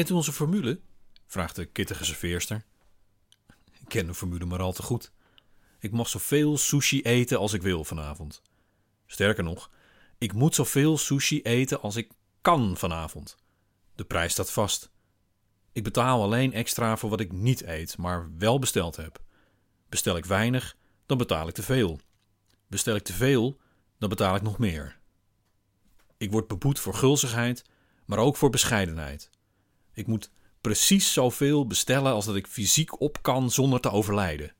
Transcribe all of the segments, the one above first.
Kent u onze formule? vraagt de kittige serveerster. Ik ken de formule maar al te goed. Ik mag zoveel sushi eten als ik wil vanavond. Sterker nog, ik moet zoveel sushi eten als ik kan vanavond. De prijs staat vast. Ik betaal alleen extra voor wat ik niet eet, maar wel besteld heb. Bestel ik weinig, dan betaal ik te veel. Bestel ik te veel, dan betaal ik nog meer. Ik word beboet voor gulzigheid, maar ook voor bescheidenheid. Ik moet precies zoveel bestellen als dat ik fysiek op kan zonder te overlijden.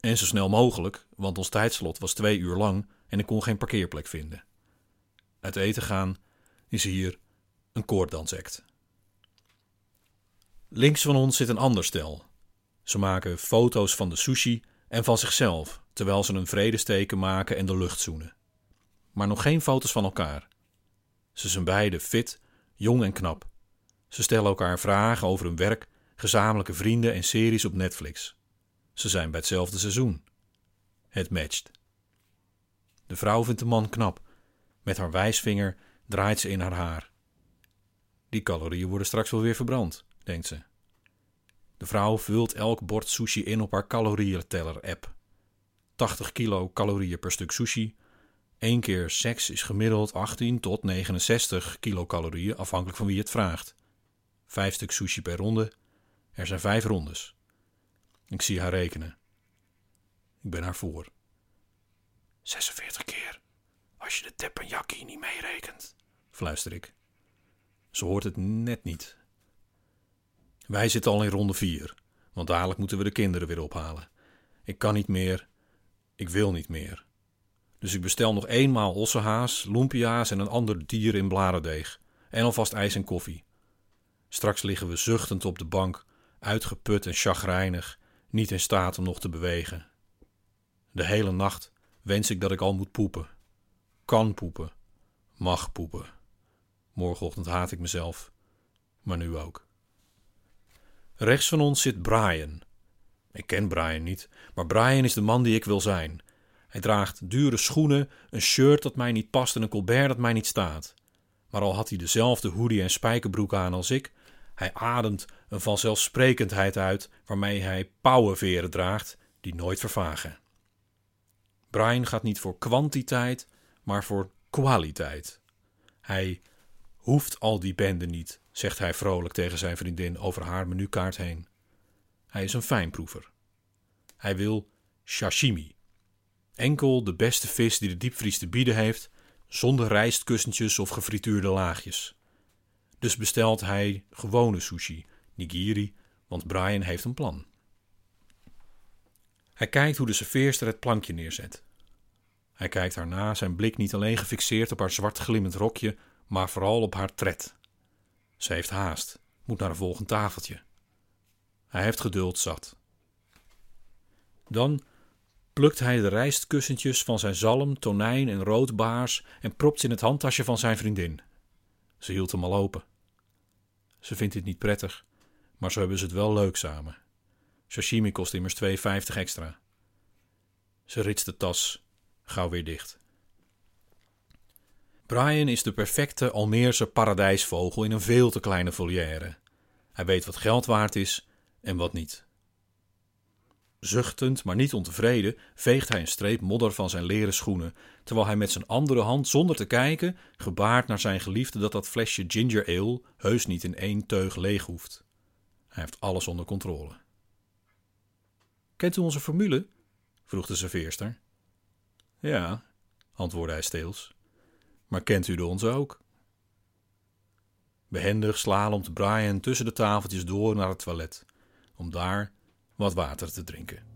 En zo snel mogelijk, want ons tijdslot was twee uur lang en ik kon geen parkeerplek vinden. Uit eten gaan is hier een koorddansact. Links van ons zit een ander stel. Ze maken foto's van de sushi en van zichzelf, terwijl ze een vredesteken maken en de lucht zoenen. Maar nog geen foto's van elkaar. Ze zijn beide fit, jong en knap. Ze stellen elkaar vragen over hun werk, gezamenlijke vrienden en series op Netflix. Ze zijn bij hetzelfde seizoen. Het matcht. De vrouw vindt de man knap. Met haar wijsvinger draait ze in haar haar. Die calorieën worden straks wel weer verbrand, denkt ze. De vrouw vult elk bord sushi in op haar calorieënteller-app. 80 kilo calorieën per stuk sushi. Eén keer seks is gemiddeld 18 tot 69 kilocalorieën, afhankelijk van wie het vraagt. Vijf stuk sushi per ronde. Er zijn vijf rondes. Ik zie haar rekenen. Ik ben haar voor. 46 keer, als je de teppanyaki niet meerekent, fluister ik. Ze hoort het net niet. Wij zitten al in ronde 4, want dadelijk moeten we de kinderen weer ophalen. Ik kan niet meer, ik wil niet meer. Dus ik bestel nog eenmaal ossehaas, lumpia's en een ander dier in bladerdeeg. En alvast ijs en koffie. Straks liggen we zuchtend op de bank, uitgeput en chagrijnig, niet in staat om nog te bewegen. De hele nacht wens ik dat ik al moet poepen. Kan poepen. Mag poepen. Morgenochtend haat ik mezelf, maar nu ook. Rechts van ons zit Brian. Ik ken Brian niet, maar Brian is de man die ik wil zijn. Hij draagt dure schoenen, een shirt dat mij niet past en een colbert dat mij niet staat. Maar al had hij dezelfde hoodie en spijkerbroek aan als ik, hij ademt een vanzelfsprekendheid uit waarmee hij pauwenveren draagt die nooit vervagen. Brian gaat niet voor kwantiteit, maar voor kwaliteit. Hij hoeft al die bende niet, zegt hij vrolijk tegen zijn vriendin over haar menukaart heen. Hij is een fijnproever. Hij wil sashimi. Enkel de beste vis die de diepvries te bieden heeft, zonder rijstkussentjes of gefrituurde laagjes. Dus bestelt hij gewone sushi, nigiri, want Brian heeft een plan. Hij kijkt hoe de serveerster het plankje neerzet. Hij kijkt haar na, zijn blik niet alleen gefixeerd op haar zwart glimmend rokje, maar vooral op haar tred. Ze heeft haast, moet naar een volgend tafeltje. Hij heeft geduld zat. Dan plukt hij de rijstkussentjes van zijn zalm, tonijn en roodbaars en propt ze in het handtasje van zijn vriendin. Ze hield hem al open. Ze vindt dit niet prettig, maar zo hebben ze het wel leuk samen. Sashimi kost immers 2,50 extra. Ze ritst de tas gauw weer dicht. Brian is de perfecte Almeerse paradijsvogel in een veel te kleine volière. Hij weet wat geld waard is en wat niet. Zuchtend, maar niet ontevreden, veegt hij een streep modder van zijn leren schoenen, terwijl hij met zijn andere hand, zonder te kijken, gebaart naar zijn geliefde dat dat flesje ginger ale heus niet in één teug leeg hoeft. Hij heeft alles onder controle. Kent u onze formule? vroeg de serveerster. Ja, antwoordde hij steels. Maar kent u de onze ook? Behendig slalomt Brian tussen de tafeltjes door naar het toilet, om daar wat water te drinken.